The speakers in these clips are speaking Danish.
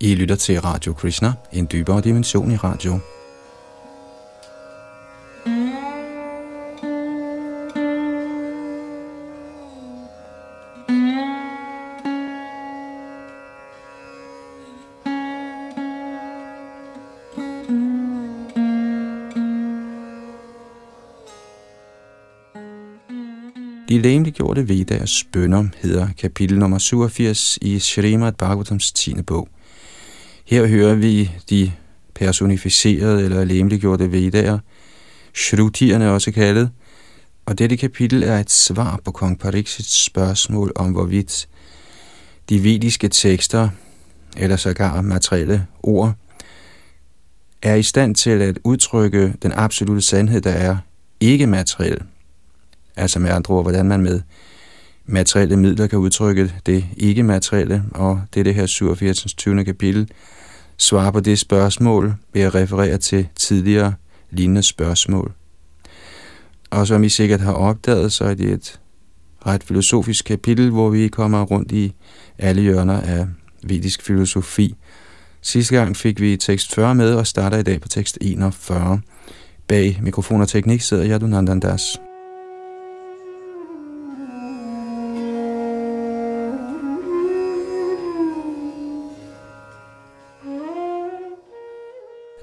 I lytter til Radio Krishna, en dybere dimension i radio. De læmeliggjorte Vedas bønder hedder kapitel nummer 87 i Srimad Bhagavatams 10. bog. Her hører vi de personificerede eller lemliggjorte vedaer, shrutierne også kaldet, og dette kapitel er et svar på kong Parikshits spørgsmål om, hvorvidt de vediske tekster, eller sågar materielle ord, er i stand til at udtrykke den absolute sandhed, der er ikke materiel. Altså med andre ord, hvordan man med materielle midler kan udtrykke det ikke materielle, og det er det her 87. 20. kapitel, svare på det spørgsmål ved at referere til tidligere lignende spørgsmål. Og som I sikkert har opdaget, så er det et ret filosofisk kapitel, hvor vi kommer rundt i alle hjørner af vedisk filosofi. Sidste gang fik vi tekst 40 med og starter i dag på tekst 41. Bag mikrofon og teknik sidder Yadunandandas. Das.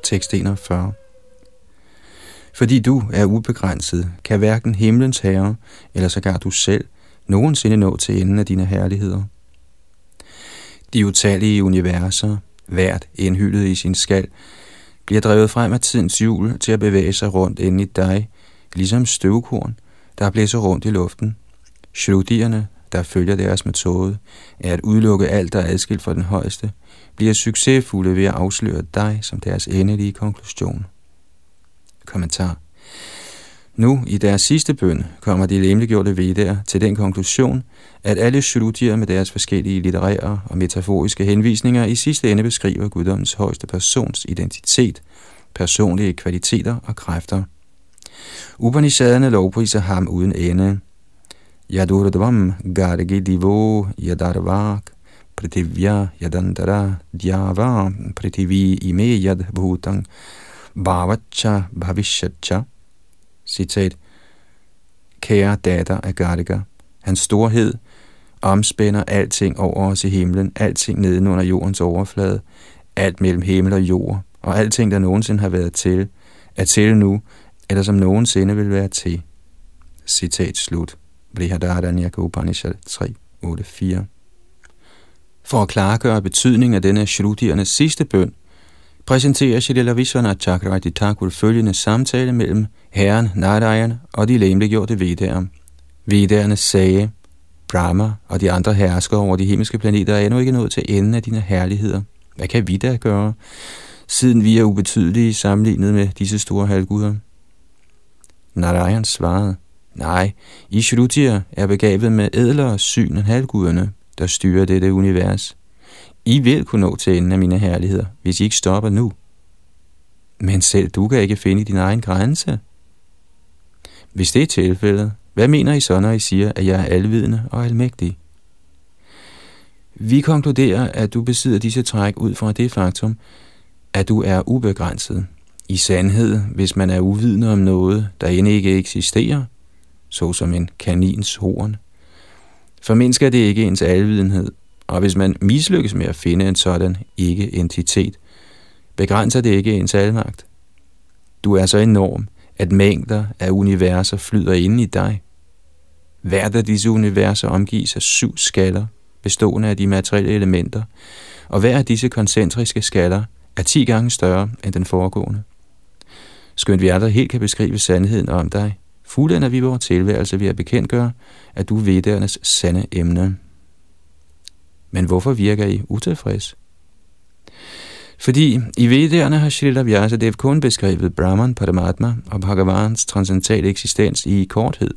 Tekst 41. Fordi du er ubegrænset, kan hverken himlens herre, eller sågar du selv, nogensinde nå til enden af dine herligheder. De utallige universer, hvert indhyldet i sin skal, bliver drevet frem af tidens hjul til at bevæge sig rundt inde i dig, ligesom støvkorn, der blæser rundt i luften. Shrudierne, der følger deres metode, er at udelukke alt, der er adskilt fra den højeste, bliver succesfulde ved at afsløre dig som deres endelige konklusion. Kommentar. Nu, i deres sidste bøn, kommer de lemliggjorte vedaer til den konklusion, at alle shrutier med deres forskellige litterære og metaforiske henvisninger i sidste ende beskriver guddommens højeste persons identitet, personlige kvaliteter og kræfter. Upanishaderne lovpriser ham uden ende. Yadurdvam gargi divo yadarvak Prativya yadantara Dhyava prativi ime yad bhutang bhavacha bhavishatcha. Citat. Kære datter af Gardika, hans storhed omspænder alting over os i himlen, alting nedenunder jordens overflade, alt mellem himmel og jord, og alting, der nogensinde har været til, er til nu, eller som nogensinde vil være til. Citat slut. Brihadaranyaka Upanishad 3, 8, 4. For at klargøre betydningen af denne shrutiernes sidste bøn, præsenterer Shrila Vishwanath Chakravarti Thakur følgende samtale mellem herren Narayan og de lemliggjorte vedaer. Vedaerne sagde, Brahma og de andre herskere over de himmelske planeter er endnu ikke nået til enden af dine herligheder. Hvad kan vi da gøre, siden vi er ubetydelige sammenlignet med disse store halvguder? Narayan svarede, nej, Ishrutir er begavet med ædlere syn end halvguderne, der styrer dette univers. I vil kunne nå til enden af mine herligheder, hvis I ikke stopper nu. Men selv du kan ikke finde din egen grænse. Hvis det er tilfældet, hvad mener I så, når I siger, at jeg er alvidende og almægtig? Vi konkluderer, at du besidder disse træk ud fra det faktum, at du er ubegrænset. I sandhed, hvis man er uvidende om noget, der end ikke eksisterer, såsom en kanins horn, For mennesker er det ikke ens alvidenhed, og hvis man mislykkes med at finde en sådan ikke-entitet, begrænser det ikke ens almagt. Du er så enorm, at mængder af universer flyder ind i dig. Hvert af disse universer omgives af syv skaller, bestående af de materielle elementer, og hver af disse koncentriske skaller er ti gange større end den foregående. Skønt vi aldrig helt kan beskrive sandheden om dig, fuldender vi vores tilværelse ved at bekendtgøre, at du er vedernes sande emne. Men hvorfor virker I utilfreds? Fordi i Vedderne har Shrila Vyasadev kun beskrevet Brahman, Paramatma og Bhagavans transcendentale eksistens i korthed.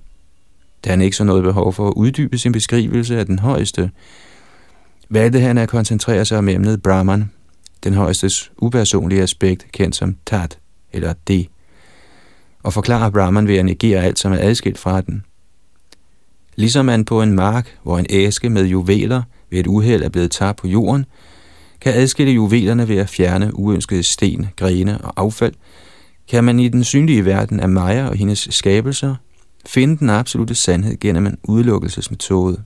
Da han ikke så noget behov for at uddybe sin beskrivelse af den højeste, valgte han at koncentrere sig om emnet Brahman, den højestes upersonlige aspekt, kendt som Tat, eller det, og forklare Brahman ved at negere alt, som er adskilt fra den. Ligesom man på en mark, hvor en æske med juveler ved et uheld er blevet tabt på jorden, kan adskille juvelerne ved at fjerne uønskede sten, grene og affald, kan man i den synlige verden af Maja og hendes skabelser finde den absolute sandhed gennem en udelukkelsesmetode.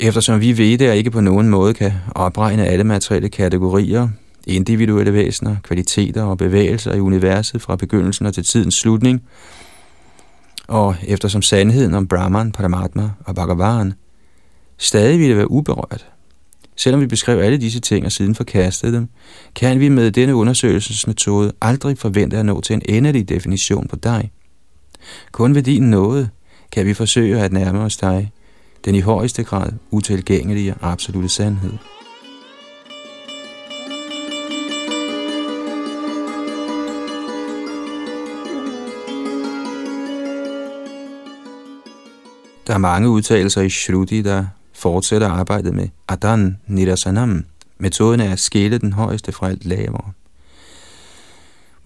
Eftersom vi ved, at ikke på nogen måde kan opregne alle materielle kategorier, individuelle væsener, kvaliteter og bevægelser i universet fra begyndelsen og til tidens slutning, og eftersom sandheden om Brahman, Paramatma og Bhagavan stadig ville være uberørt, selvom vi beskrev alle disse ting og siden forkastede dem, kan vi med denne undersøgelsesmetode aldrig forvente at nå til en endelig definition på dig. Kun ved din nåde kan vi forsøge at nærme os dig, den i højeste grad utilgængelige absolute sandhed. Der er mange udtalelser i Shruti, der fortsætter arbejdet med Adan Nidasanam. Metoden er at skille den højeste fra alt lavere.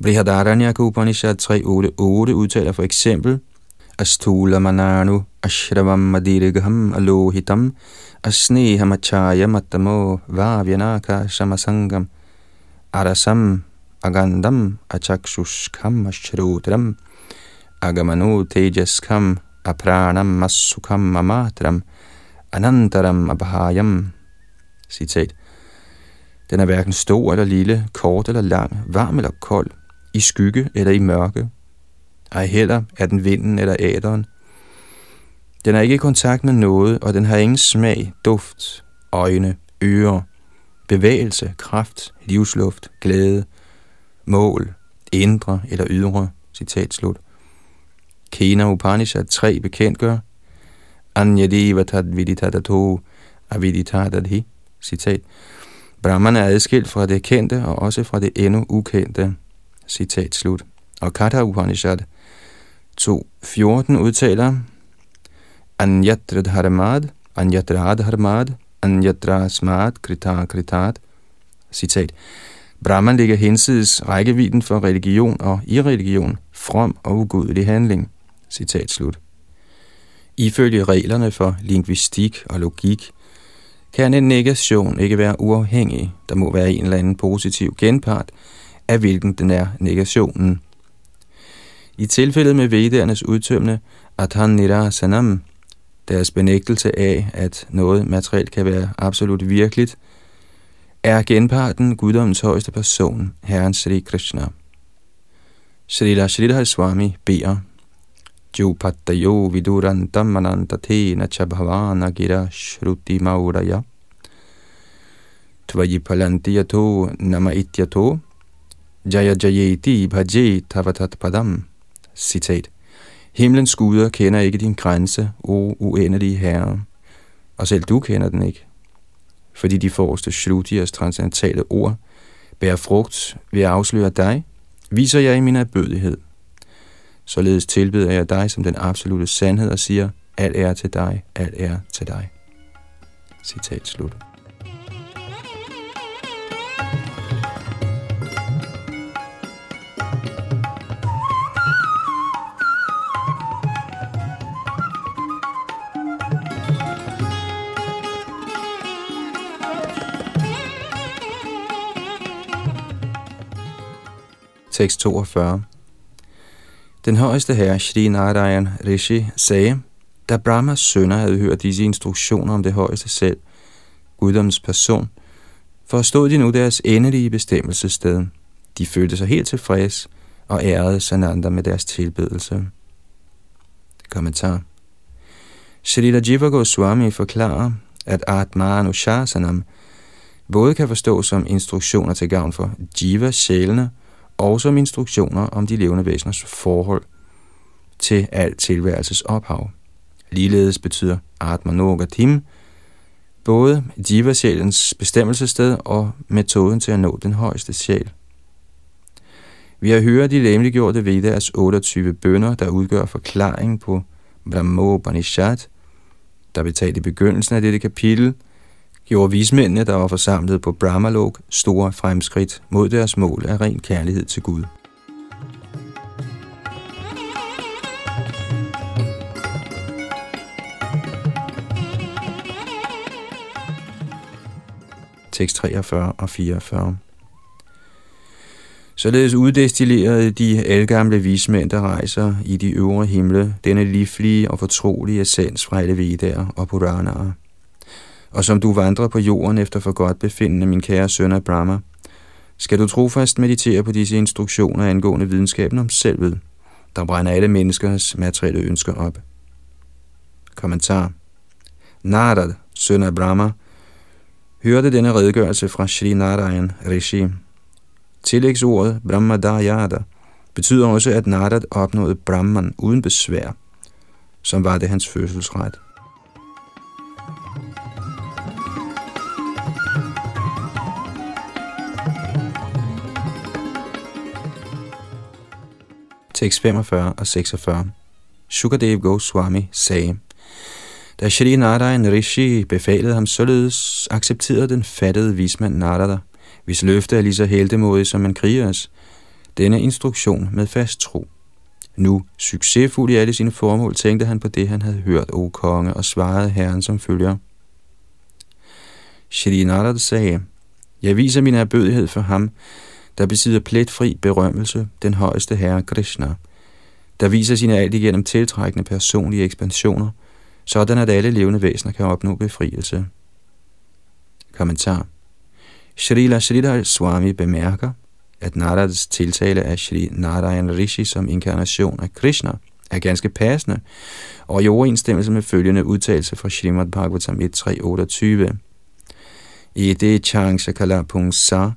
Brihadaranyaka Upanishad 3.8.8 udtaler for eksempel Astula mananu ashravam madirgham alohitam asnehamachaya matamo vavyanaka samasangam arasam agandam achakshushkam ashrutram agamanu tejaskam apranam masukam amatram anantaram abhayam. Citat. Den er hverken stor eller lille, kort eller lang, varm eller kold, i skygge eller i mørke. Ej heller er den vinden eller æderen. Den er ikke i kontakt med noget, og den har ingen smag, duft, øjne, ører, bevægelse, kraft, livsluft, glæde, mål, indre eller ydre. Citat slut. Kena Upanishad 3 bekendtgør, Anyadiva tad viditadato aviditadadhi. Citat. Brahman er adskilt fra det kendte og også fra det endnu ukendte. Citat slut. Og Katha Upanishad 2.14 udtaler Anyatra dharmad, anyatra dharmad, anyatra smart krita kritat. Citat. Brahman ligger hensides rækkevidden for religion og irreligion, from og ugudelig handling. Citat slut. Ifølge reglerne for lingvistik og logik, kan en negation ikke være uafhængig. Der må være en eller anden positiv genpart, af hvilken den er negationen. I tilfældet med vedernes udtømmende Athan Sanam, deres benægtelse af, at noget materielt kan være absolut virkeligt, er genparten guddommens højeste person, Herren Sri Krishna. Srila Sridhar Swami beder Jupattayo vidurantam anantatena chabhavana gira shruti mauraya. Tvaji palanti yato nama ityato. Jaya jayeti bhaje tavatat padam. Citat. Himlens guder kender ikke din grænse, o uendelige herre. Og selv du kender den ikke. Fordi de forreste shrutiers transcendentale ord bærer frugt ved at afsløre dig, viser jeg i min erbødighed – Således tilbeder jeg dig som den absolute sandhed og siger, alt er til dig, alt er til dig. Citat slut. Tekst 42 den højeste herre, Shri Narayan Rishi, sagde, da Brahmas sønner havde hørt disse instruktioner om det højeste selv, guddoms person, forstod de nu deres endelige bestemmelsessted. De følte sig helt tilfreds og ærede Sananda med deres tilbedelse. Kommentar Shrita Jiva Goswami forklarer, at Atma Anushasanam både kan forstås som instruktioner til gavn for Jiva sjælene, og som instruktioner om de levende væseners forhold til alt tilværelses ophav. Ligeledes betyder Atmanogatim både Jiva-sjælens bestemmelsessted og metoden til at nå den højeste sjæl. Vi har hørt de læmeliggjorte Vedas 28 bønder, der udgør forklaring på Brahmopanishad, der blev talt i begyndelsen af dette kapitel, gjorde vismændene, der var forsamlet på Brahmalok, store fremskridt mod deres mål af ren kærlighed til Gud. Tekst 43 og 44. Således uddestillerede de elgamle vismænd, der rejser i de øvre himle, denne livlige og fortrolige essens fra alle Vedaer og Puranaer. Og som du vandrer på jorden efter for godt befindende, min kære søn af Brahma, skal du trofast meditere på disse instruktioner angående videnskaben om selvet, der brænder alle menneskers materielle ønsker op. Kommentar Narad, søn af Brahma, hørte denne redegørelse fra Sri Narayan Rishi. Tillægsordet Brahmadayada betyder også, at Narad opnåede Brahman uden besvær, som var det hans fødselsret. Tekst 45 og 46 Shukadev Goswami sagde, da Shri Narayan Rishi befalede ham således, accepterede den fattede vismand Narada, hvis løfte er lige så heldemodig som en krigers, denne instruktion med fast tro. Nu, succesfuld i alle sine formål, tænkte han på det, han havde hørt, o konge, og svarede herren som følger. Shri Narada sagde, Jeg viser min erbødighed for ham, der besidder pletfri berømmelse, den højeste herre Krishna, der viser sine alt igennem tiltrækkende personlige ekspansioner, sådan at alle levende væsener kan opnå befrielse. Kommentar Srila Sridhar Swami bemærker, at Naradas tiltale af Sri Narayan Rishi som inkarnation af Krishna er ganske passende, og i overensstemmelse med følgende udtalelse fra Srimad Bhagavatam 1.3.28. I e det chance kalapung pungsa,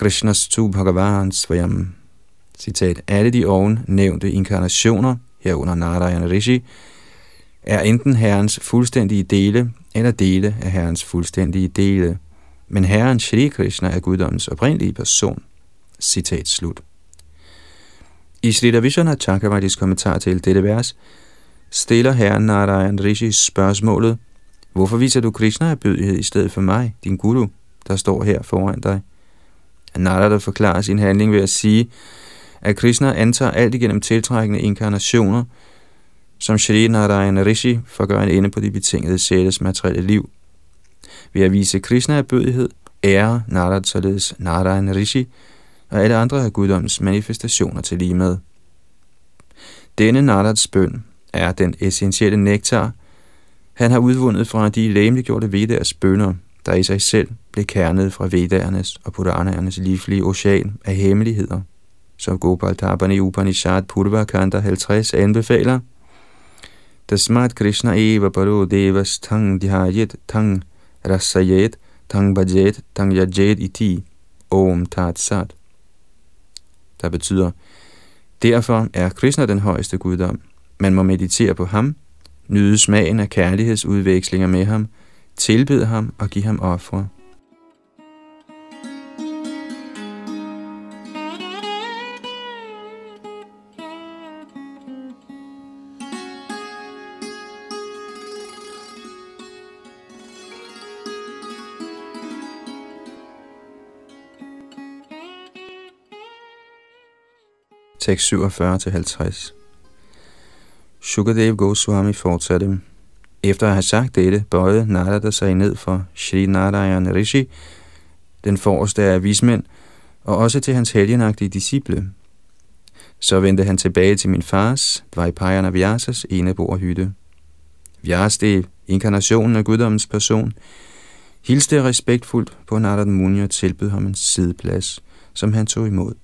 Krishnas tu Bhagavan svayam. Citat, alle de oven nævnte inkarnationer, herunder Narayana Rishi, er enten herrens fuldstændige dele, eller dele af herrens fuldstændige dele. Men herren Shri Krishna er guddommens oprindelige person. Citat slut. I Sri Vishwanath Chakravartis kommentar til dette vers, stiller herren Narayan Rishi spørgsmålet, hvorfor viser du Krishna erbødighed i stedet for mig, din guru, der står her foran dig? Narada forklarer sin handling ved at sige, at Krishna antager alt igennem tiltrækkende inkarnationer, som Shri Narayana Rishi for at gøre en ende på de betingede sjæles materielle liv. Ved at vise Krishna af bødighed, ærer Narada således Narayana Rishi og alle andre af guddommens manifestationer til lige med. Denne Narads bøn er den essentielle nektar, han har udvundet fra de læmeliggjorte vedders bønder, der i sig selv blev kernet fra Vedaernes og Puranernes livlige ocean af hemmeligheder, som Gopal Tapani Upanishad Purvakanta 50 anbefaler. Tasmat Krishna eva paro devas tang dhyajet tang rasayet tang Bajet tang yajet iti om tat sat. Der betyder, derfor er Krishna den højeste guddom. Man må meditere på ham, nyde smagen af kærlighedsudvekslinger med ham, tilbede ham og give ham ofre. Tekst 47-50 Shukadev Goswami fortsatte. Efter at have sagt dette, bøjede Narada sig ned for Sri Narayan Rishi, den forreste af vismænd, og også til hans helgenagtige disciple. Så vendte han tilbage til min fars, Dvajpayana Vyasas eneboerhytte. er inkarnationen af guddommens person, hilste respektfuldt på Narad Muni og tilbød ham en sideplads, som han tog imod.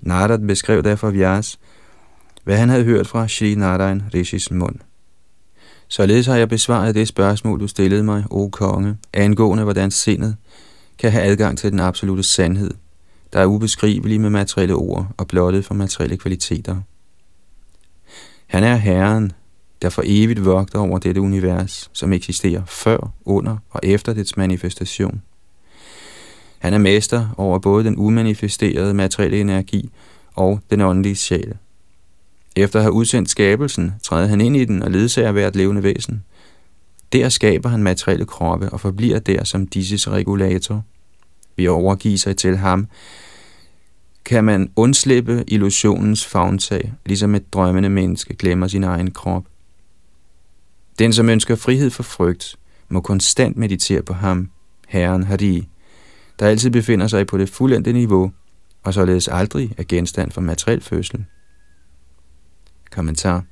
Narad beskrev derfor Vyas, hvad han havde hørt fra Sri Narayan Rishis mund. Således har jeg besvaret det spørgsmål, du stillede mig, o konge, angående hvordan sindet kan have adgang til den absolute sandhed, der er ubeskrivelig med materielle ord og blottet for materielle kvaliteter. Han er Herren, der for evigt vogter over dette univers, som eksisterer før, under og efter dets manifestation. Han er mester over både den umanifesterede materielle energi og den åndelige sjæl. Efter at have udsendt skabelsen, træder han ind i den og ledsager hvert levende væsen. Der skaber han materielle kroppe og forbliver der som disses regulator. Ved at overgive sig til ham, kan man undslippe illusionens fagntag, ligesom et drømmende menneske glemmer sin egen krop. Den, som ønsker frihed for frygt, må konstant meditere på ham, Herren Hari, der altid befinder sig på det fuldendte niveau, og således aldrig er genstand for materiel fødsel. Kommentar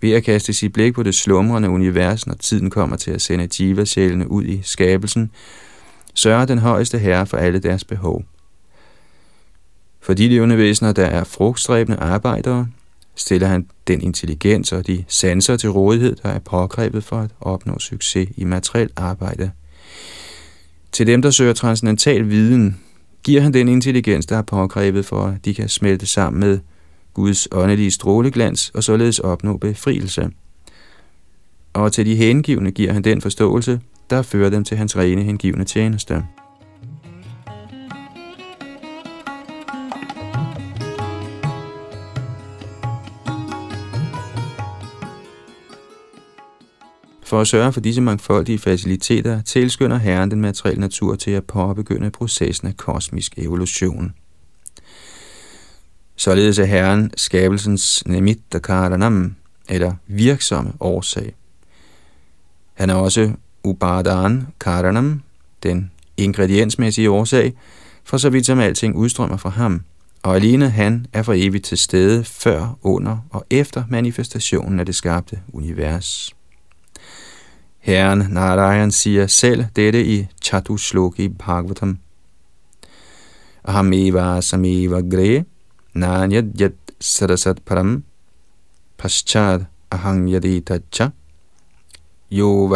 ved at kaste sit blik på det slumrende univers, når tiden kommer til at sende jiva-sjælene ud i skabelsen, sørger den højeste herre for alle deres behov. For de levende væsener, der er frugtstræbende arbejdere, stiller han den intelligens og de sanser til rådighed, der er pågrebet for at opnå succes i materielt arbejde. Til dem, der søger transcendental viden, giver han den intelligens, der er pågrebet for, at de kan smelte sammen med Guds åndelige stråleglans og således opnå befrielse. Og til de hengivne giver han den forståelse, der fører dem til hans rene hengivne tjeneste. For at sørge for disse mangfoldige faciliteter, tilskynder Herren den materielle natur til at påbegynde processen af kosmisk evolution. Således er Herren skabelsens nemitta karanam, eller virksomme årsag. Han er også upadan karanam, den ingrediensmæssige årsag, for så vidt som alting udstrømmer fra ham, og alene han er for evigt til stede før, under og efter manifestationen af det skabte univers. Herren Narayan siger selv dette i Chatushloki Bhagavatam. Ahameva sameva gre nanyad yad sarasat param paschad ahang yadita cha yo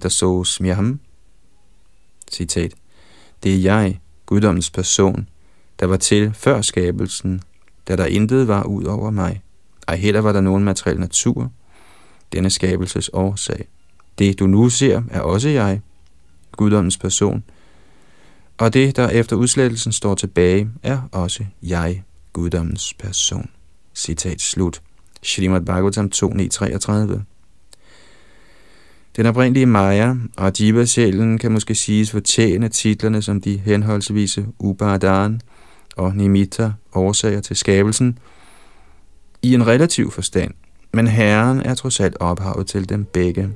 taso smyaham Citat. Det er jeg, guddommens person, der var til før skabelsen, da der intet var ud over mig. og heller var der nogen materiel natur, denne skabelses årsag. Det, du nu ser, er også jeg, guddommens person, og det, der efter udslettelsen står tilbage, er også jeg, guddommens person. Citat slut. Srimad Bhagavatam 2.9.33 Den oprindelige Maya og Jiva-sjælen kan måske siges fortjene titlerne som de henholdsvise Upadan og Nimitta årsager til skabelsen i en relativ forstand, men Herren er trods alt ophavet til dem begge.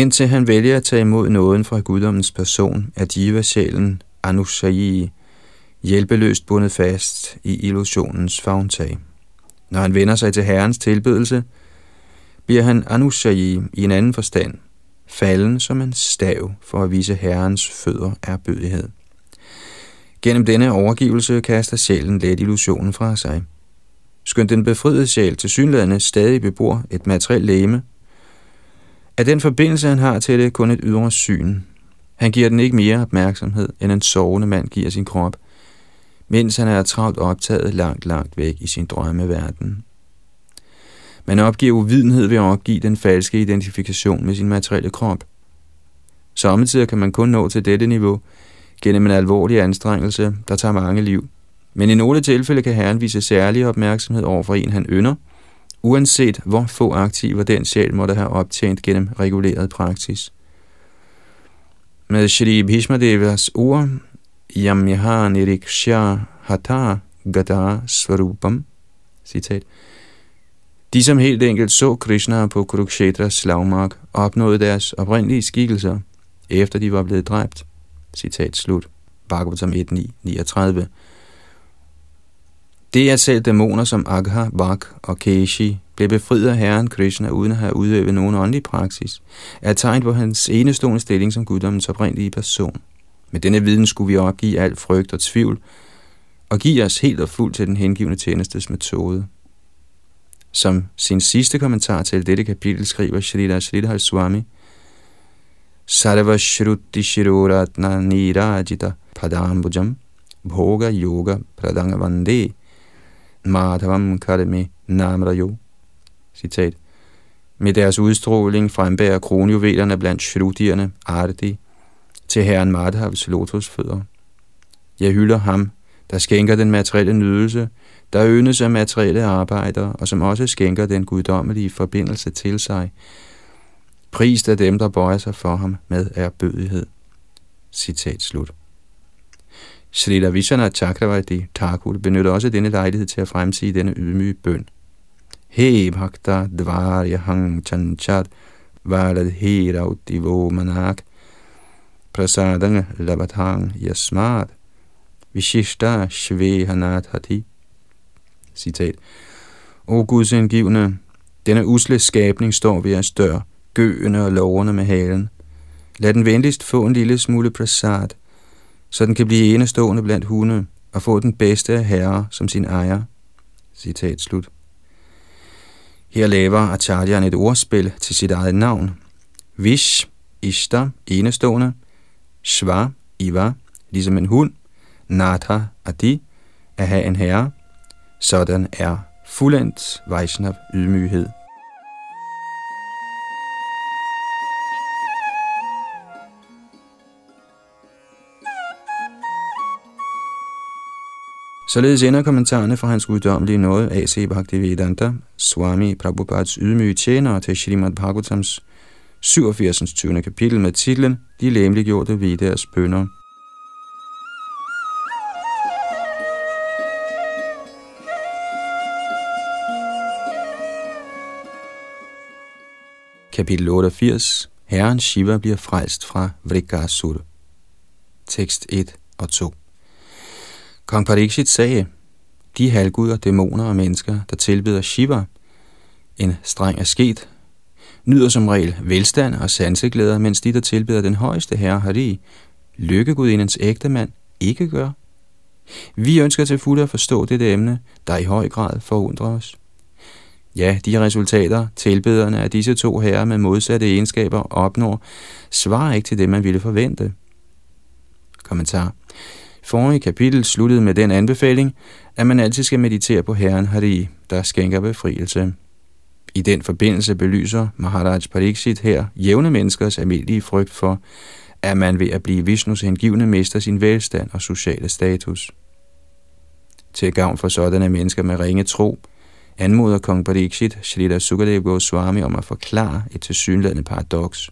Indtil han vælger at tage imod nåden fra guddommens person, er diva-sjælen Anushayi hjælpeløst bundet fast i illusionens fagntag. Når han vender sig til herrens tilbedelse, bliver han Anushayi i en anden forstand, falden som en stav for at vise herrens fødder erbødighed. Gennem denne overgivelse kaster sjælen let illusionen fra sig. Skønt den befriede sjæl til synlædende stadig bebor et materielt læme, er den forbindelse, han har til det, kun et ydre syn. Han giver den ikke mere opmærksomhed, end en sovende mand giver sin krop, mens han er travlt optaget langt, langt væk i sin drømmeverden. Man opgiver uvidenhed ved at opgive den falske identifikation med sin materielle krop. Samtidig kan man kun nå til dette niveau gennem en alvorlig anstrengelse, der tager mange liv. Men i nogle tilfælde kan Herren vise særlig opmærksomhed over for en, han ynder – uanset hvor få aktiver den sjæl måtte have optjent gennem reguleret praksis. Med Shri Bhishmadevas ord, Yamyaha Niriksha Hata Gada Svarupam, citat, de, som helt enkelt så Krishna på Kurukshetras slagmark, opnåede deres oprindelige skikkelser, efter de var blevet dræbt. Citat slut. Bhagavatam 1.9.39 det er selv dæmoner som Agha, Vak og Keshi blev befriet af Herren Krishna uden at have udøvet nogen åndelig praksis, er tegn på hans enestående stilling som guddommens oprindelige person. Med denne viden skulle vi opgive al frygt og tvivl, og give os helt og fuldt til den hengivende tjenestes metode. Som sin sidste kommentar til dette kapitel skriver Shrita Sridhar Swami, Sarva Shruti Shiroratna Nirajita Padambujam Bhoga Yoga Pradangavande Madhavam Kadami Namrayo. Citat. Med deres udstråling frembærer kronjuvelerne blandt shrudierne Ardi til herren Madhavs lotusfødder. Jeg hylder ham, der skænker den materielle nydelse, der ønes af materielle arbejder, og som også skænker den guddommelige forbindelse til sig. Prist af dem, der bøjer sig for ham med erbødighed. Citat slut. Srila Vishana Chakravarti Thakur benytter også denne lejlighed til at fremsige denne ydmyge bøn. He bhakta dvarya hang chanchat varad he rauti vo manak prasadang lavatang yasmad vishishta shvehanat hati. Citat. O Guds indgivende, denne usle skabning står ved jeres dør, gøende og lovende med halen. Lad den venligst få en lille smule prasad, så den kan blive enestående blandt hunde og få den bedste herre som sin ejer. Citat slut. Her laver Acharyan et ordspil til sit eget navn. Vish, Ishta, enestående. Shva, Iva, ligesom en hund. Natha, Adi, at have en herre. Sådan er fuldendt Vaishnav ydmyghed. Således ender kommentarerne fra hans guddommelige nåde A.C. Bhaktivedanta, Swami Prabhupads ydmyge tjenere til Srimad Bhagavatams 87. 20. kapitel med titlen De læmeliggjorte ved bønder. Kapitel 88 Herren Shiva bliver frelst fra Vrikasur. Tekst 1 og 2 Kong Pariksit sagde, de halvguder, dæmoner og mennesker, der tilbeder Shiva, en streng asket, nyder som regel velstand og sanseglæder, mens de, der tilbeder den højeste herre Hari, lykkegudindens ægte mand, ikke gør. Vi ønsker til fulde at forstå dette emne, der i høj grad forundrer os. Ja, de resultater, tilbederne af disse to herrer med modsatte egenskaber opnår, svarer ikke til det, man ville forvente. Kommentar. Forrige kapitel sluttede med den anbefaling, at man altid skal meditere på Herren Hari, der skænker befrielse. I den forbindelse belyser Maharaj Pariksit her jævne menneskers almindelige frygt for, at man ved at blive Vishnus hengivne mister sin velstand og sociale status. Til gavn for sådanne mennesker med ringe tro, anmoder kong Pariksit Shrita Sukadev Goswami om at forklare et tilsyneladende paradoks.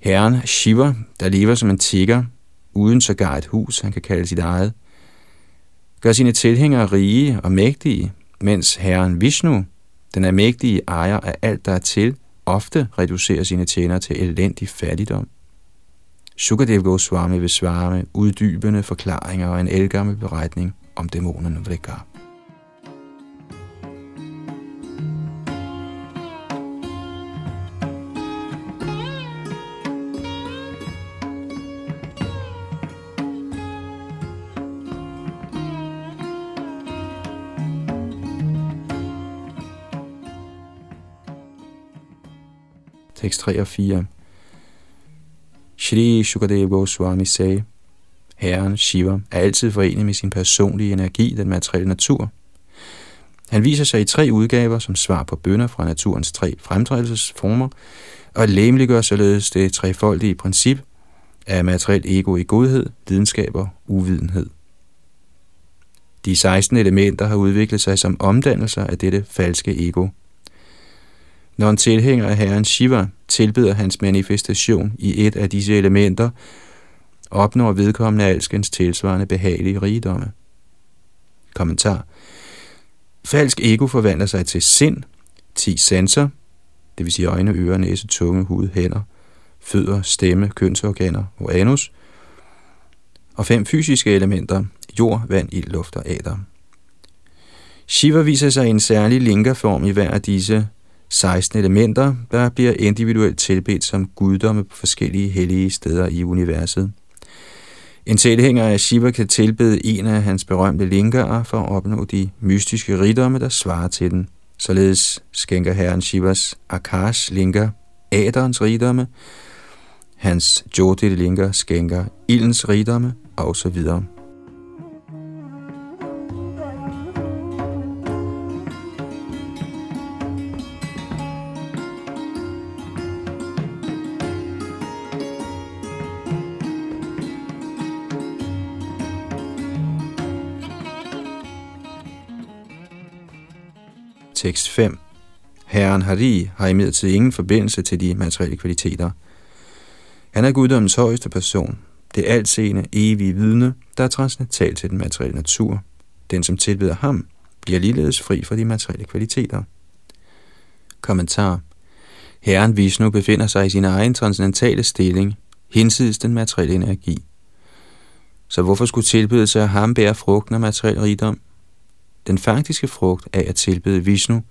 Herren Shiva, der lever som en tigger, uden sågar et hus, han kan kalde sit eget, gør sine tilhængere rige og mægtige, mens herren Vishnu, den er mægtige ejer af alt, der er til, ofte reducerer sine tjenere til elendig fattigdom. Sukadev Goswami vil svare med uddybende forklaringer og en elgammel beretning om dæmonerne Vrikar. Tekst 3 og 4. Shri Shukadev Goswami sagde, Herren Shiva er altid forenet med sin personlige energi, den materielle natur. Han viser sig i tre udgaver som svar på bønder fra naturens tre fremtrædelsesformer, og læmeliggør således det trefoldige princip af materielt ego i godhed, lidenskab og uvidenhed. De 16 elementer har udviklet sig som omdannelser af dette falske ego – når en tilhænger af herren Shiva tilbeder hans manifestation i et af disse elementer, opnår vedkommende alskens tilsvarende behagelige rigdomme. Kommentar. Falsk ego forvandler sig til sind, ti sanser, det vil sige øjne, ører, næse, tunge, hud, hænder, fødder, stemme, kønsorganer og anus, og fem fysiske elementer, jord, vand, ild, luft og ader. Shiva viser sig i en særlig linkerform i hver af disse 16 elementer, der bliver individuelt tilbedt som guddomme på forskellige hellige steder i universet. En tilhænger af Shiva kan tilbede en af hans berømte linker for at opnå de mystiske rigdomme, der svarer til den. Således skænker herren Shivas Akash linker æderens rigdomme, hans Jyoti linker skænker ildens rigdomme osv. Tekst 5. Herren Hari har imidlertid ingen forbindelse til de materielle kvaliteter. Han er guddommens højeste person. det altseende, evige vidne, der er transcendental til den materielle natur. Den, som tilbeder ham, bliver ligeledes fri for de materielle kvaliteter. Kommentar Herren Vishnu befinder sig i sin egen transcendentale stilling, hinsides den materielle energi. Så hvorfor skulle tilbedelse af ham bære frugten af materiel rigdom? Den faktiske frugt af at tilbede Vishnu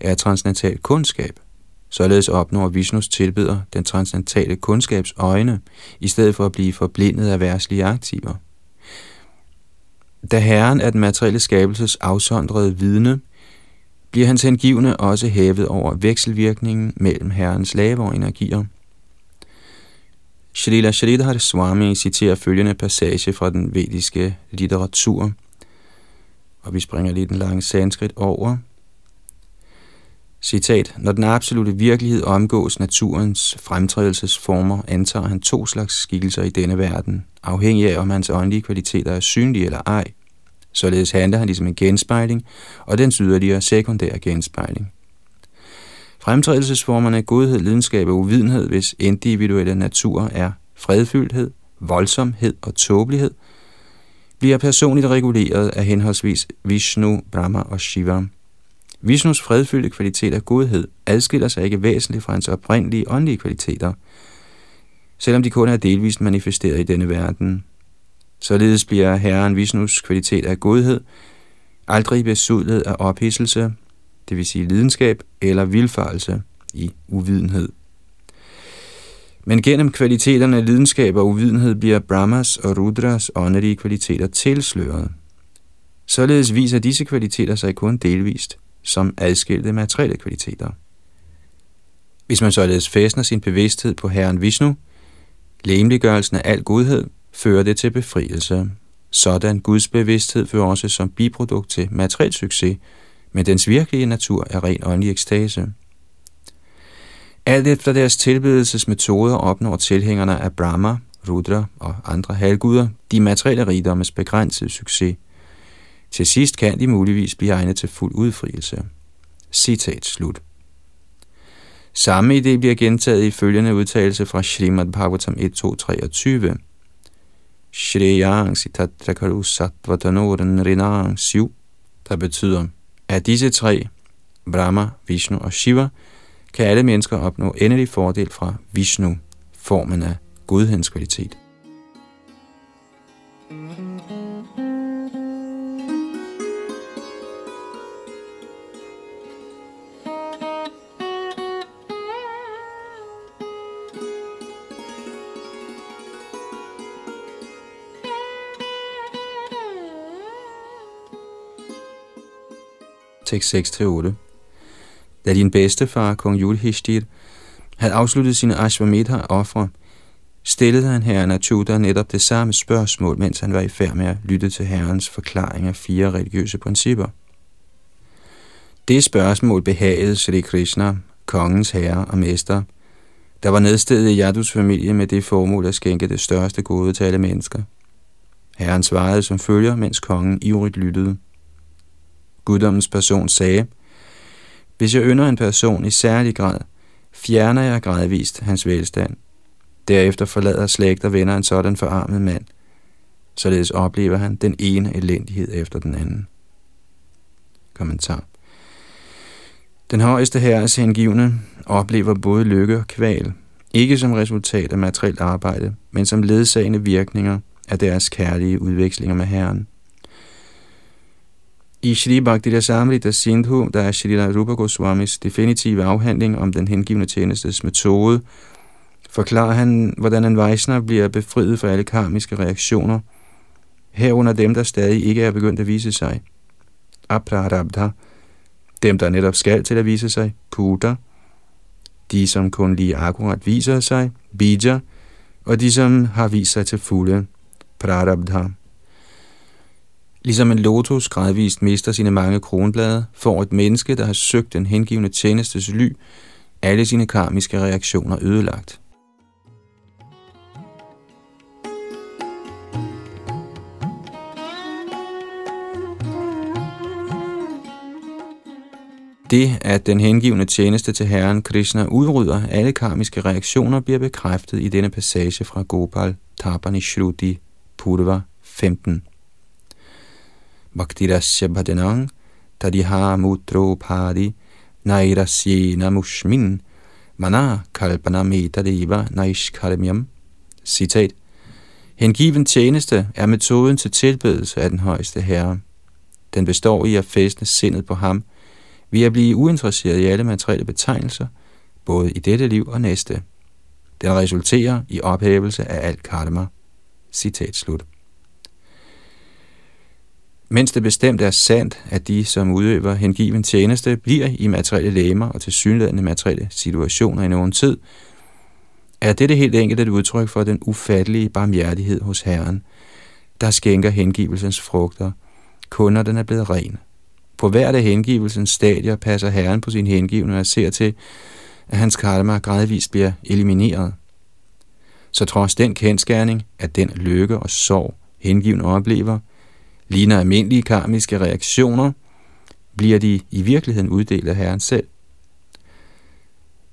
er transcendental kundskab. Således opnår Vishnus tilbeder den transcendentale kundskabs øjne, i stedet for at blive forblindet af værtslige aktiver. Da Herren er den materielle skabelses afsondrede vidne, bliver hans hengivne også hævet over vekselvirkningen mellem Herrens lave og energier. Shalila Shalidhar Swami citerer følgende passage fra den vediske litteratur, og vi springer lige den lange sanskrit over. Citat, når den absolute virkelighed omgås naturens fremtrædelsesformer, antager han to slags skikkelser i denne verden, afhængig af om hans åndelige kvaliteter er synlige eller ej. Således handler han ligesom en genspejling, og den yderligere sekundære genspejling. Fremtrædelsesformerne er godhed, lidenskab og uvidenhed, hvis individuelle natur er fredfyldthed, voldsomhed og tåbelighed, bliver personligt reguleret af henholdsvis Vishnu, Brahma og Shiva. Vishnus fredfyldte kvalitet af godhed adskiller sig ikke væsentligt fra hans oprindelige åndelige kvaliteter, selvom de kun er delvist manifesteret i denne verden. Således bliver Herren Vishnus kvalitet af godhed aldrig besudlet af ophidselse, det vil sige lidenskab eller vilfarelse i uvidenhed. Men gennem kvaliteterne af lidenskab og uvidenhed bliver Brahmas og Rudras åndelige kvaliteter tilsløret. Således viser disse kvaliteter sig kun delvist som adskilte materielle kvaliteter. Hvis man således fæstner sin bevidsthed på Herren Vishnu, lemliggørelsen af al godhed, fører det til befrielse. Sådan Guds bevidsthed fører også som biprodukt til materiel succes, men dens virkelige natur er ren åndelig ekstase. Alt efter deres tilbedelsesmetoder opnår tilhængerne af Brahma, Rudra og andre halvguder de materielle rigdommes begrænsede succes. Til sidst kan de muligvis blive egnet til fuld udfrielse. Citat slut. Samme idé bliver gentaget i følgende udtalelse fra Srimad Bhagavatam 1.2.23. Shreyang sitatrakaru satvatanoren rinang siv, der betyder, at disse tre, Brahma, Vishnu og Shiva, kan alle mennesker opnå endelig fordel fra Vishnu, formen af godhedens kvalitet. Tekst 6-8 da din bedstefar, kong Yudhishthir, havde afsluttet sine Ashwamedha-ofre, stillede han herren Achuda netop det samme spørgsmål, mens han var i færd med at lytte til herrens forklaring af fire religiøse principper. Det spørgsmål behagede Sri Krishna, kongens herre og mester, der var nedstedet i Yadus familie med det formål at skænke det største gode til alle mennesker. Herren svarede som følger, mens kongen ivrigt lyttede. Guddommens person sagde – hvis jeg ynder en person i særlig grad, fjerner jeg gradvist hans velstand. Derefter forlader slægt og venner en sådan forarmet mand. Således oplever han den ene elendighed efter den anden. Kommentar. Den højeste herres hengivne oplever både lykke og kval, ikke som resultat af materielt arbejde, men som ledsagende virkninger af deres kærlige udvekslinger med Herren. I Shri Bhaktira Samrita Sindhu, der er Shri Rupa Goswamis definitive afhandling om den hengivne tjenestes metode, forklarer han, hvordan en Vaishnav bliver befriet fra alle karmiske reaktioner, herunder dem, der stadig ikke er begyndt at vise sig. Aprarabdha, dem, der netop skal til at vise sig, Kuta, de, som kun lige akkurat viser sig, Bija, og de, som har vist sig til fulde, Prarabdha. Ligesom en lotus gradvist mister sine mange kronblade, får et menneske, der har søgt den hengivende tjenestes ly, alle sine karmiske reaktioner ødelagt. Det, at den hengivende tjeneste til Herren Krishna udrydder alle karmiske reaktioner, bliver bekræftet i denne passage fra Gopal Tapani Shruti Purva 15. Bhaktirasya bhajanang tadiha mutro padi nairasyena mushmin mana kalpana metadeva naishkarmyam. Citat. Hengiven tjeneste er metoden til tilbedelse af den højeste herre. Den består i at fæstne sindet på ham, ved at blive uinteresseret i alle materielle betegnelser, både i dette liv og næste. Den resulterer i ophævelse af alt karma. Citat slut. Mens det bestemt er sandt, at de, som udøver hengiven tjeneste, bliver i materielle læmer og til synlædende materielle situationer i nogen tid, er dette helt enkelt et udtryk for den ufattelige barmhjertighed hos Herren, der skænker hengivelsens frugter, kun når den er blevet ren. På hvert af hengivelsens stadier passer Herren på sin hengivne og ser til, at hans karma gradvist bliver elimineret. Så trods den kendskærning, at den lykke og sorg, hengiven oplever, ligner almindelige karmiske reaktioner, bliver de i virkeligheden uddelt af Herren selv.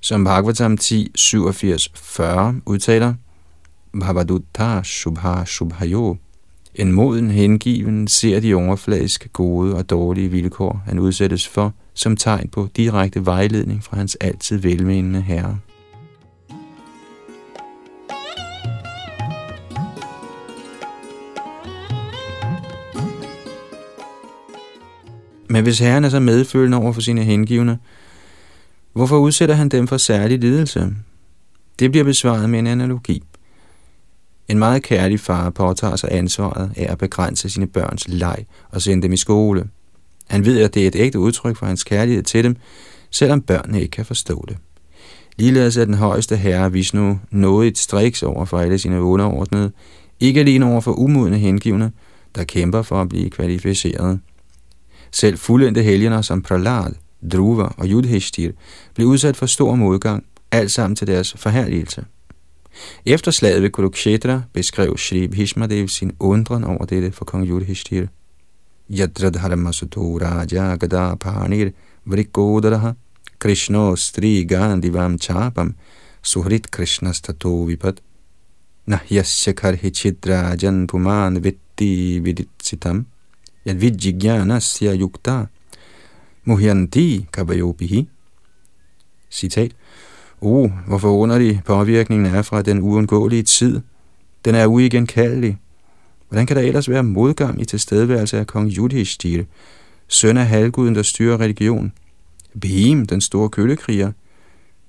Som Bhagavatam 10, 87, 40 udtaler, Bhavadutta Shubha Shubhayo. En moden hengiven ser de overfladiske gode og dårlige vilkår, han udsættes for, som tegn på direkte vejledning fra hans altid velmenende herre. Men hvis herren er så medfølende over for sine hengivne, hvorfor udsætter han dem for særlig lidelse? Det bliver besvaret med en analogi. En meget kærlig far påtager sig ansvaret af at begrænse sine børns leg og sende dem i skole. Han ved, at det er et ægte udtryk for hans kærlighed til dem, selvom børnene ikke kan forstå det. Ligeledes er den højeste herre Vishnu noget et striks over for alle sine underordnede, ikke alene over for umodne hengivne, der kæmper for at blive kvalificeret. Selv fuldendte helgener som Pralad, Druva og Yudhishthir blev udsat for stor modgang, alt sammen til deres forherligelse. Efter slaget ved Kurukshetra beskrev Shri Bhishmadev sin undren over dette for kong Yudhishthir. Yadradharmasuto raja gada panir vrikodaraha Krishno stri gandivam chapam suhrit krishnas tato vipat nahyasya karhi chidrajan puman vitti viditsitam yadvijjigyanasya yukta muhyanti kabayopihi. Citat. Oh, hvor forunderlig påvirkningen er fra den uundgåelige tid. Den er uigenkaldelig. Hvordan kan der ellers være modgang i tilstedeværelse af kong Yudhishthir, søn af halvguden, der styrer religion? Bhim, den store køllekriger,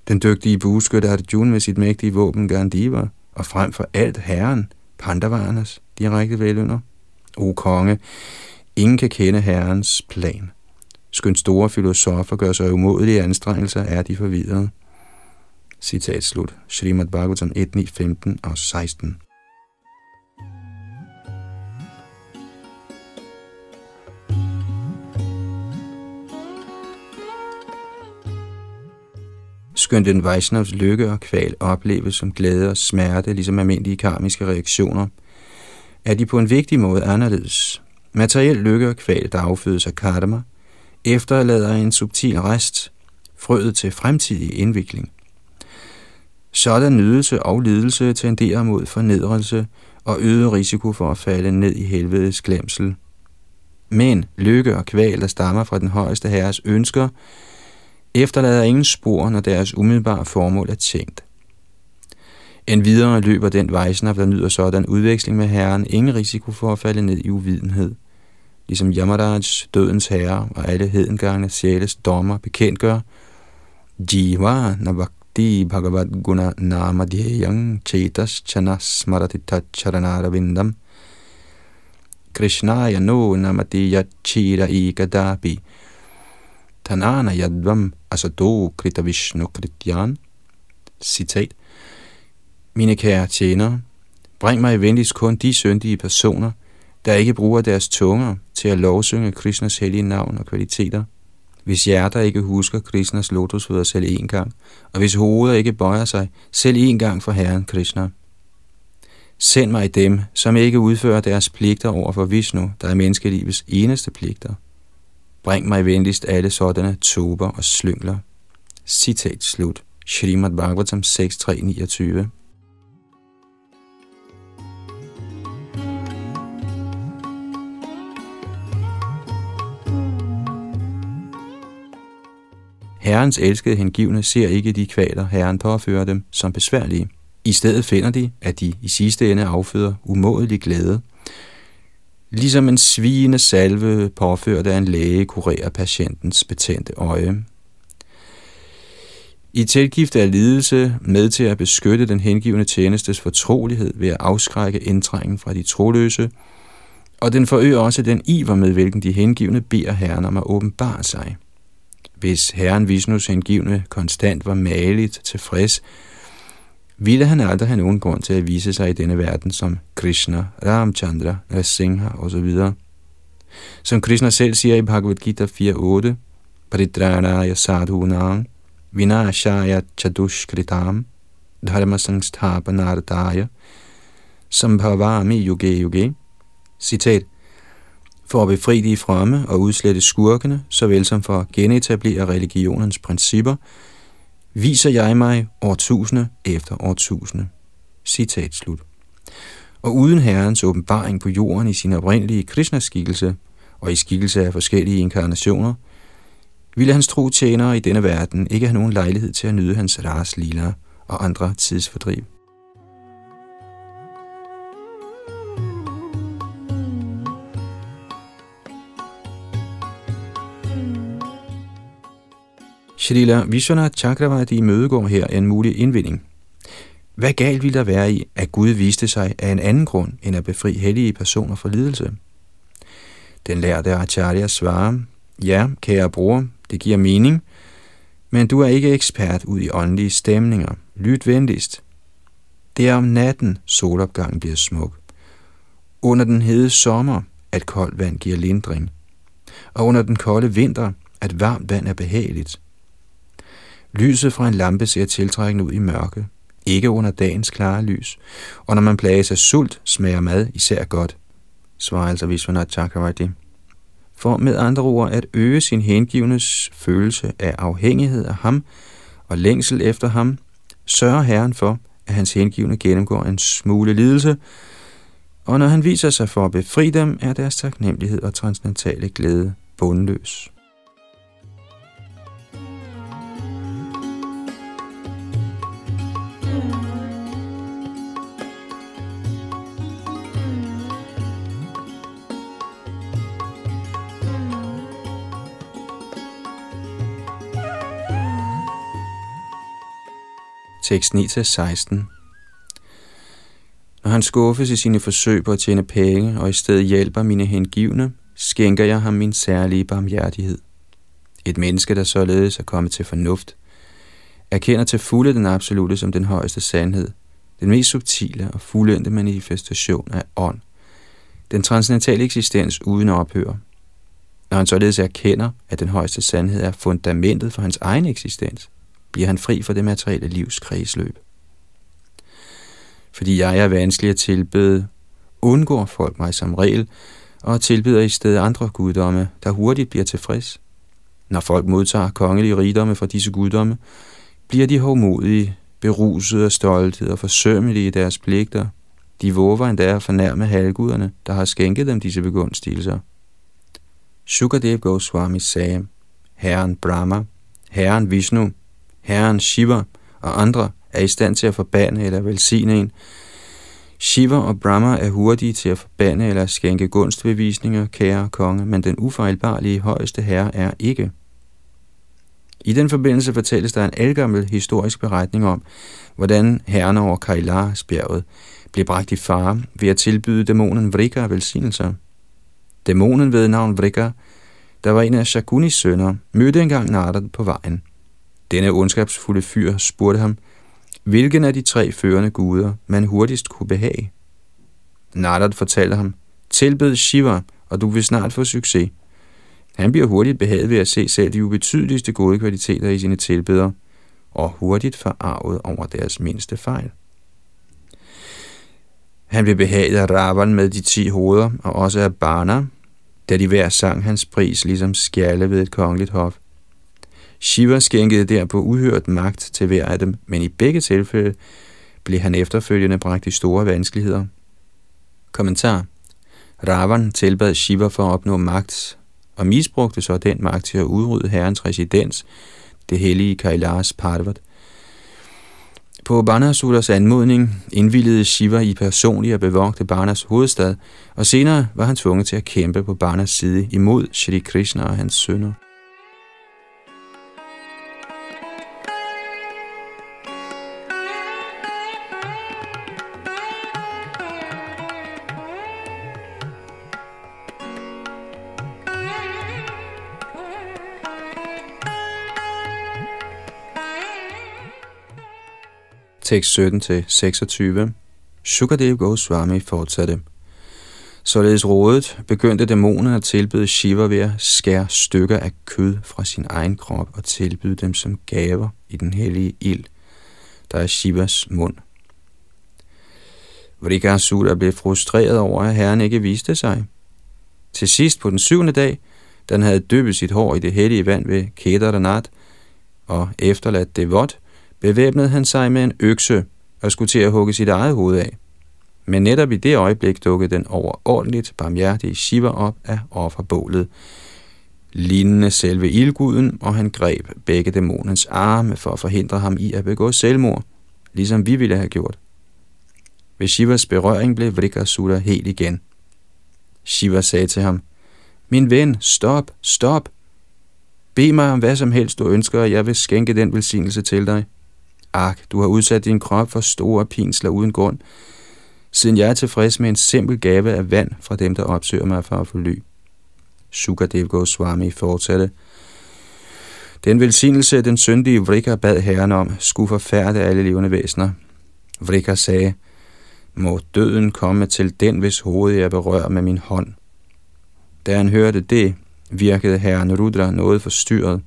den dygtige bueskytte Arjun med sit mægtige våben Gandiva, og frem for alt herren, Pandavarnas direkte velønder. O konge, ingen kan kende herrens plan. Skønt store filosofer gør sig umådelige anstrengelser, er de forvidrede. Citat slut. Srimad Bhagavatam 1, 9, 15 og 16. Skønt en Vaishnavs lykke og kval opleves som glæde og smerte, ligesom almindelige karmiske reaktioner, er de på en vigtig måde anderledes. Materiel lykke og kval, der affødes af karma, efterlader en subtil rest, frøet til fremtidig indvikling. Sådan nydelse og lidelse tenderer mod fornedrelse og øget risiko for at falde ned i helvedes glemsel. Men lykke og kval, der stammer fra den højeste herres ønsker, efterlader ingen spor, når deres umiddelbare formål er tænkt. En videre løber den vejsner, der nyder sådan udveksling med herren, ingen risiko for at falde ned i uvidenhed. Ligesom Yamaraj, dødens herre og alle hedengangne sjæles dommer bekendtgør, Jiva Navakti Bhagavad Guna Namadhyayang Chetas Chanas Maratita Charanarvindam. Krishnaya no namati yachira ikadapi Tanana yadvam asato krita vishnu krityan. Citat. Mine kære tjenere, bring mig venligst kun de syndige personer, der ikke bruger deres tunger til at lovsynge Krishnas hellige navn og kvaliteter – hvis hjerter ikke husker Krishnas lotusfødder selv en gang, og hvis hoveder ikke bøjer sig selv en gang for Herren Krishna. Send mig dem, som ikke udfører deres pligter over for Vishnu, der er menneskelivets eneste pligter. Bring mig venligst alle sådanne tober og slyngler. Citat slut. Srimad Bhagavatam 6.3.29 Herrens elskede hengivne ser ikke de kvaler, Herren påfører dem, som besværlige. I stedet finder de, at de i sidste ende afføder umådelig glæde. Ligesom en svigende salve påført af en læge kurerer patientens betændte øje. I tilgift af lidelse med til at beskytte den hengivne tjenestes fortrolighed ved at afskrække indtrængen fra de troløse, og den forøger også den iver med, hvilken de hengivne beder Herren om at åbenbare sig. Hvis Herren Vishnus hengivne konstant var maligt tilfreds, ville han aldrig have nogen grund til at vise sig i denne verden som Krishna, Ramchandra, Rasingha osv. Som Krishna selv siger i Bhagavad Gita 4.8, sadhu sadhunang, vinashaya chadushkritam, dharma sangsthapanardaya, sambhavami yuge yuge. Citat, for at befri de fremme og udslette skurkene, såvel som for at genetablere religionens principper, viser jeg mig årtusinde efter årtusinde. Citat slut. Og uden Herrens åbenbaring på jorden i sin oprindelige Krishna-skikkelse og i skikkelse af forskellige inkarnationer, ville hans tro tjenere i denne verden ikke have nogen lejlighed til at nyde hans ras lila og andre tidsfordriv. Shrila Vishwanath Chakravarti mødegår her en mulig indvinding. Hvad galt ville der være i, at Gud viste sig af en anden grund, end at befri hellige personer fra lidelse? Den lærte Acharya svarer, ja, kære bror, det giver mening, men du er ikke ekspert ud i åndelige stemninger. Lyt venligst. Det er om natten, solopgangen bliver smuk. Under den hede sommer, at koldt vand giver lindring. Og under den kolde vinter, at varmt vand er behageligt. Lyset fra en lampe ser tiltrækkende ud i mørke, ikke under dagens klare lys, og når man plages af sult, smager mad især godt, svarer altså Vishwanath Chakravarti. For med andre ord at øge sin hengivnes følelse af afhængighed af ham og længsel efter ham, sørger Herren for, at hans hengivne gennemgår en smule lidelse, og når han viser sig for at befri dem, er deres taknemmelighed og transcendentale glæde bundløs. Tekst 9-16 Når han skuffes i sine forsøg på at tjene penge, og i stedet hjælper mine hengivne, skænker jeg ham min særlige barmhjertighed. Et menneske, der således er kommet til fornuft, erkender til fulde den absolute som den højeste sandhed, den mest subtile og fuldendte manifestation af ånd, den transcendentale eksistens uden ophør. Når han således erkender, at den højeste sandhed er fundamentet for hans egen eksistens, bliver han fri for det materielle livs kredsløb. Fordi jeg er vanskelig at tilbede, undgår folk mig som regel, og tilbeder i stedet andre guddomme, der hurtigt bliver tilfreds. Når folk modtager kongelige rigdomme fra disse guddomme, bliver de hovmodige, berusede af stolthed og forsømmelige i deres pligter. De våger endda at fornærme halvguderne, der har skænket dem disse begunstigelser. Sukadev Goswami sagde, Herren Brahma, Herren Vishnu, Herren Shiva og andre er i stand til at forbande eller velsigne en. Shiva og Brahma er hurtige til at forbande eller skænke gunstbevisninger, kære konge, men den ufejlbarlige højeste herre er ikke. I den forbindelse fortælles der en elgammel historisk beretning om, hvordan herren over Kailas bjerget blev bragt i fare ved at tilbyde dæmonen Vrika velsignelser. Dæmonen ved navn Vrika, der var en af Shakunis sønner, mødte engang Narada på vejen – denne ondskabsfulde fyr spurgte ham, hvilken af de tre førende guder man hurtigst kunne behage. Narad fortalte ham, tilbed Shiva, og du vil snart få succes. Han bliver hurtigt behaget ved at se selv de ubetydeligste gode kvaliteter i sine tilbedere, og hurtigt forarvet over deres mindste fejl. Han blev behaget af Ravan med de ti hoveder, og også af Barna, da de hver sang hans pris ligesom skjalde ved et kongeligt hof. Shiva skænkede derpå uhørt magt til hver af dem, men i begge tilfælde blev han efterfølgende bragt i store vanskeligheder. Kommentar Ravan tilbad Shiva for at opnå magt, og misbrugte så den magt til at udrydde herrens residens, det hellige Kailas Parvat. På Banasuras anmodning indvilligede Shiva i personligt at bevogte Banas hovedstad, og senere var han tvunget til at kæmpe på Banas side imod Shri Krishna og hans sønner. Tekst 17-26. Sukadev Goswami fortsatte. Således rådet begyndte dæmonerne at tilbyde Shiva ved at skære stykker af kød fra sin egen krop og tilbyde dem som gaver i den hellige ild, der er Shivas mund. Vrikasura blev frustreret over, at herren ikke viste sig. Til sidst på den syvende dag, da han havde dyppet sit hår i det hellige vand ved Kedarnath og efterladt det vådt, bevæbnede han sig med en økse og skulle til at hugge sit eget hoved af. Men netop i det øjeblik dukkede den overordentligt barmhjertige Shiva op af offerbålet, lignende selve ildguden, og han greb begge dæmonens arme for at forhindre ham i at begå selvmord, ligesom vi ville have gjort. Ved Shivas berøring blev Vrikasura helt igen. Shiva sagde til ham, Min ven, stop, stop. Bed mig om hvad som helst du ønsker, og jeg vil skænke den velsignelse til dig. Ak, du har udsat din krop for store pinsler uden grund, siden jeg er tilfreds med en simpel gave af vand fra dem, der opsøger mig for at få ly. Sukadev Goswami fortsatte. Den velsignelse, den syndige Vrika bad herren om, skulle forfærde alle levende væsener. Vrika sagde, må døden komme til den, hvis hoved jeg berører med min hånd. Da han hørte det, virkede herren Rudra noget forstyrret.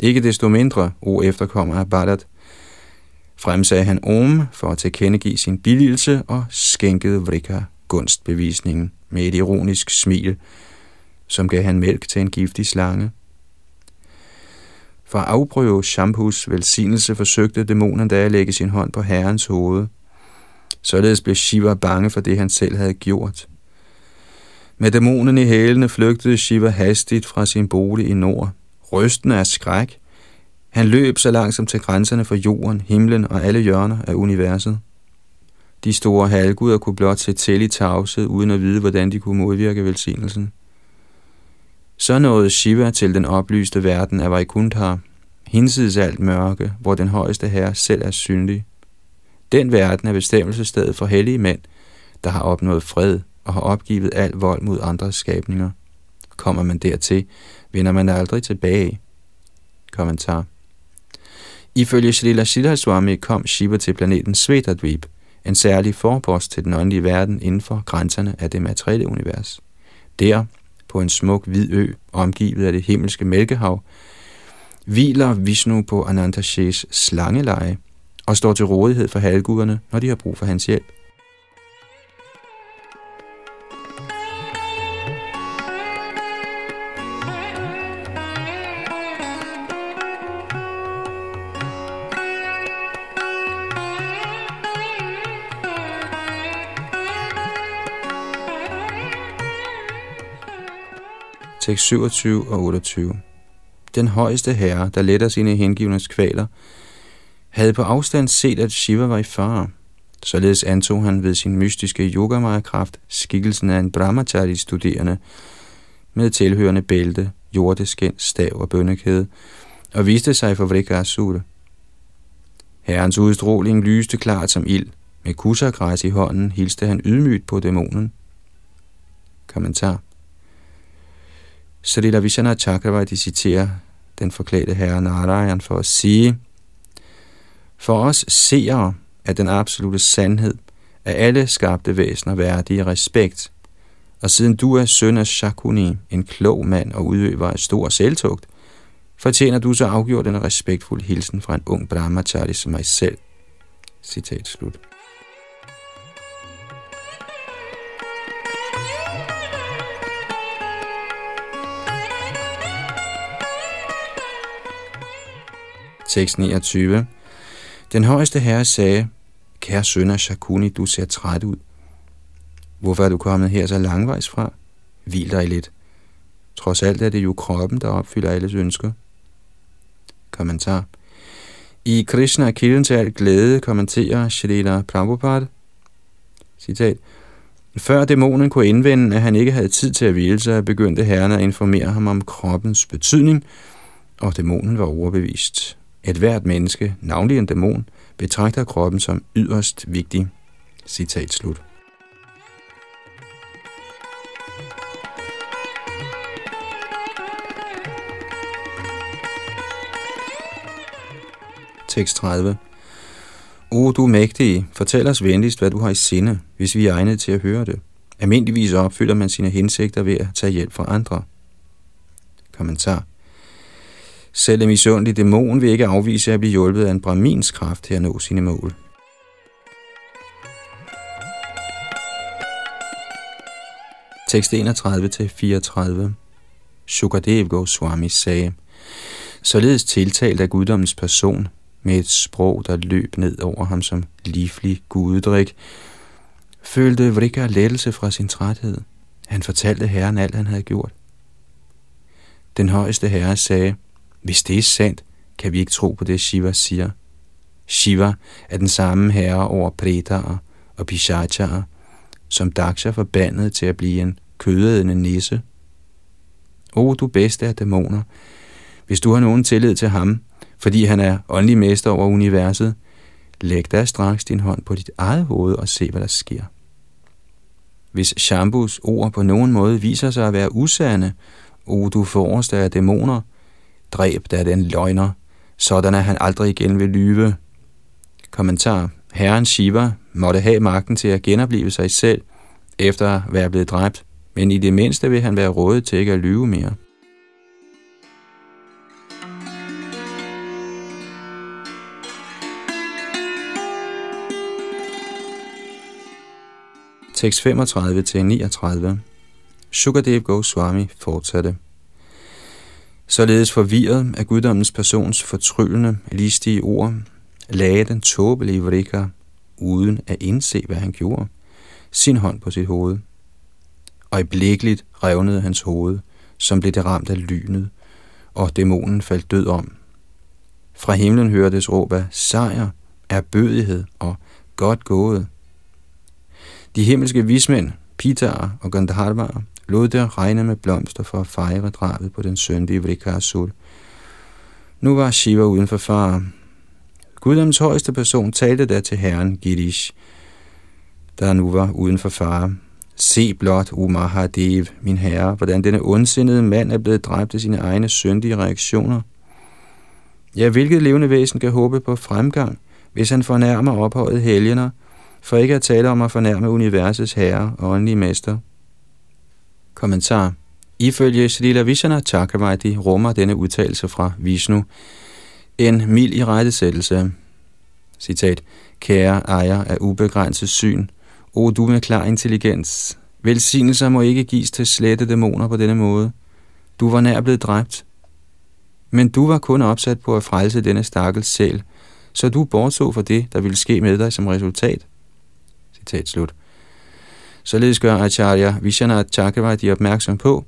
Ikke desto mindre, o efterkommer af Bharat, fremsagde han Om for at tilkendegive sin billigelse og skænkede Vrika gunstbevisningen med et ironisk smil, som gav han mælk til en giftig slange. For at afprøve Shamphus velsignelse forsøgte dæmonen da at lægge sin hånd på herrens hoved. Således blev Shiva bange for det, han selv havde gjort. Med dæmonen i hælene flygtede Shiva hastigt fra sin bolig i nord. Rystende af skræk han løb så langsomt til grænserne for jorden, himlen og alle hjørner af universet. De store halvguder kunne blot se til i tavshed, uden at vide, hvordan de kunne modvirke velsignelsen. Så nåede Shiva til den oplyste verden af Vaikuntha, hinsides alt mørke, hvor den højeste herre selv er synlig. Den verden er bestemmelsesstedet for hellige mænd, der har opnået fred og har opgivet al vold mod andres skabninger. Kommer man dertil, vender man aldrig tilbage. Kommentar Ifølge Srila Siddharswami kom Shiva til planeten Svetadvip, en særlig forpost til den åndelige verden inden for grænserne af det materielle univers. Der, på en smuk hvid ø, omgivet af det himmelske mælkehav, hviler Vishnu på Anantashes slangeleje og står til rådighed for halvguderne, når de har brug for hans hjælp. Tekst 27 og 28. Den højeste herre, der letter sine hengivnes kvaler, havde på afstand set, at Shiva var i fare. Således antog han ved sin mystiske yogamaya-kraft skikkelsen af en brahmachari-studerende med tilhørende bælte, jordeskin, stav og bønnekæde, og viste sig for Vrikasura. Herrens udstråling lyste klart som ild. Med kusagræs i hånden hilste han ydmygt på dæmonen. Kommentar Srila Vishana Chakravarti citerer den forklædte herre Narayan for at sige, For os seere er den absolute sandhed af alle skabte væsener værdige respekt, og siden du er søn af Shakuni, en klog mand og udøver af stor selvtugt, fortjener du så afgjort en respektfuld hilsen fra en ung brahmachari som mig selv. Citat slut. Tekst 29. Den højeste herre sagde, Kære søn af Shakuni, du ser træt ud. Hvorfor er du kommet her så langvejs fra? Hvil dig lidt. Trods alt er det jo kroppen, der opfylder alles ønsker. Kommentar. I Krishna kilden til alt glæde kommenterer Shrila Prabhupada, citat, før dæmonen kunne indvende, at han ikke havde tid til at hvile sig, begyndte herren at informere ham om kroppens betydning, og dæmonen var overbevist. Et hvert menneske, navnlig en dæmon, betragter kroppen som yderst vigtig. Citat slut. Tekst 30. O du mægtige, fortæl os venligst, hvad du har i sinde, hvis vi er egnet til at høre det. Almindeligvis opfylder man sine hensigter ved at tage hjælp fra andre. Kommentar. Selv en misundelig dæmon vil ikke afvise at blive hjulpet af en brahmins kraft til at nå sine mål. Tekst 31-34 Shukadev Goswami sagde, således tiltalt af guddommens person, med et sprog, der løb ned over ham som livlig gudedrik, følte Vrika lettelse fra sin træthed. Han fortalte herren alt, han havde gjort. Den højeste herre sagde, hvis det er sandt, kan vi ikke tro på det, Shiva siger. Shiva er den samme herre over Pretaer og Pishachaer, som Daksha forbandede til at blive en kødædende nisse. O, du bedste af dæmoner, hvis du har nogen tillid til ham, fordi han er åndelig mester over universet, læg da straks din hånd på dit eget hoved og se, hvad der sker. Hvis Shambus ord på nogen måde viser sig at være usande, o du forreste af dæmoner, dræb da den løgner, sådan at han aldrig igen vil lyve. Kommentar. Herren Shiva måtte have magten til at genopleve sig selv, efter at være blevet dræbt, men i det mindste vil han være rådet til ikke at lyve mere. Tekst 35-39 Sukadev Goswami fortsatte. Således forvirret af guddommens persons fortryllende, listige ord, lagde den tåbelige Vrika, uden at indse, hvad han gjorde, sin hånd på sit hoved. Og i revnede hans hoved, som blev det ramt af lynet, og dæmonen faldt død om. Fra himlen hørtes råb af sejr, erbødighed og godt gået. De himmelske vismænd, Pita og Gandharvar, lod det regne med blomster for at fejre drabet på den søndige Vrikasur. Nu var Shiva uden for far. Guddoms højeste person talte der til herren Girish, der nu var uden for far. Se blot, O Mahadev, min herre, hvordan denne ondsindede mand er blevet dræbt af sine egne syndige reaktioner. Ja, hvilket levende væsen kan håbe på fremgang, hvis han fornærmer ophøjet helgener, for ikke at tale om at fornærme universets herre og åndelige mester. Kommentar Ifølge Srila Vishana Chakravarti rummer denne udtalelse fra Vishnu en mild i rettesættelse. Citat, kære ejer af ubegrænset syn, o du med klar intelligens, velsignelser må ikke gives til slette dæmoner på denne måde. Du var nær blevet dræbt, men du var kun opsat på at frelse denne stakkels sjæl, så du bortså for det, der ville ske med dig som resultat. Citat slut. Således gør Acharya Vishwanath Chakravarti opmærksom på,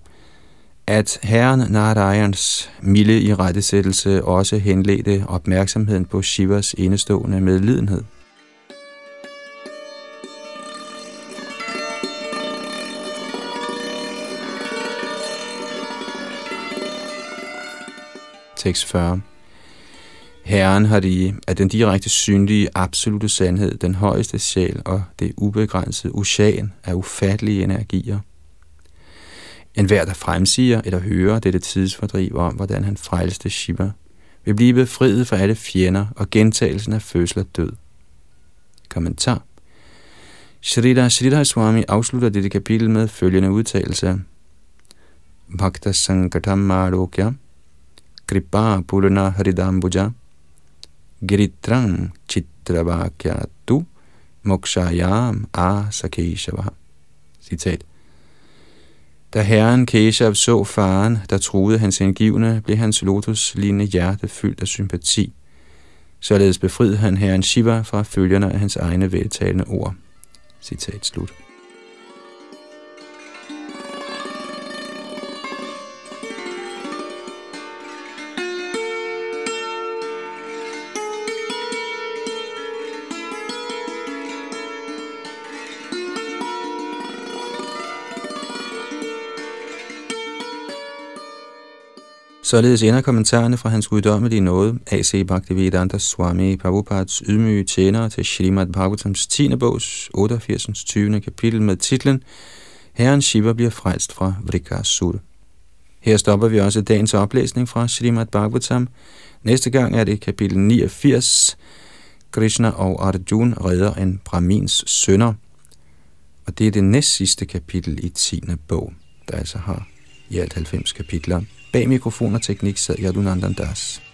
at herren Narayans milde i rettesættelse også henledte opmærksomheden på Shivas indestående medlidenhed. Tekst 40 Herren har de er den direkte synlige, absolute sandhed, den højeste sjæl og det ubegrænsede ocean af ufattelige energier. En hver, der fremsiger eller hører dette tidsfordriv om, hvordan han frelste Shiva, vil blive befriet fra alle fjender og gentagelsen af fødsel og død. Kommentar Shrita Shrita Swami afslutter dette kapitel med følgende udtalelse. Bhakta Sankatam Marokya Kripa Pulana Haridambuja Giritrang Chitravakyatu Mokshayam Asakeshava. Citat. Da herren Keshav så faren, der troede hans indgivende, blev hans lotuslignende hjerte fyldt af sympati, Således befriede han herren Shiva fra følgerne af hans egne veltalende ord. Citat slut. Således ender kommentarerne fra hans guddommelige nåde, A.C. Bhaktivedanta Swami Prabhupads ydmyge tjenere til Srimad Bhagavatams 10. bogs 88. 20. kapitel med titlen Herren Shiva bliver frelst fra Vrikasur. Her stopper vi også dagens oplæsning fra Srimad Bhagavatam. Næste gang er det kapitel 89. Krishna og Arjuna redder en Brahmins sønder. Og det er det næst sidste kapitel i 10. bog, der altså har i alt 90 kapitler. Bag mikrofon og teknik sad Yadunandan Das.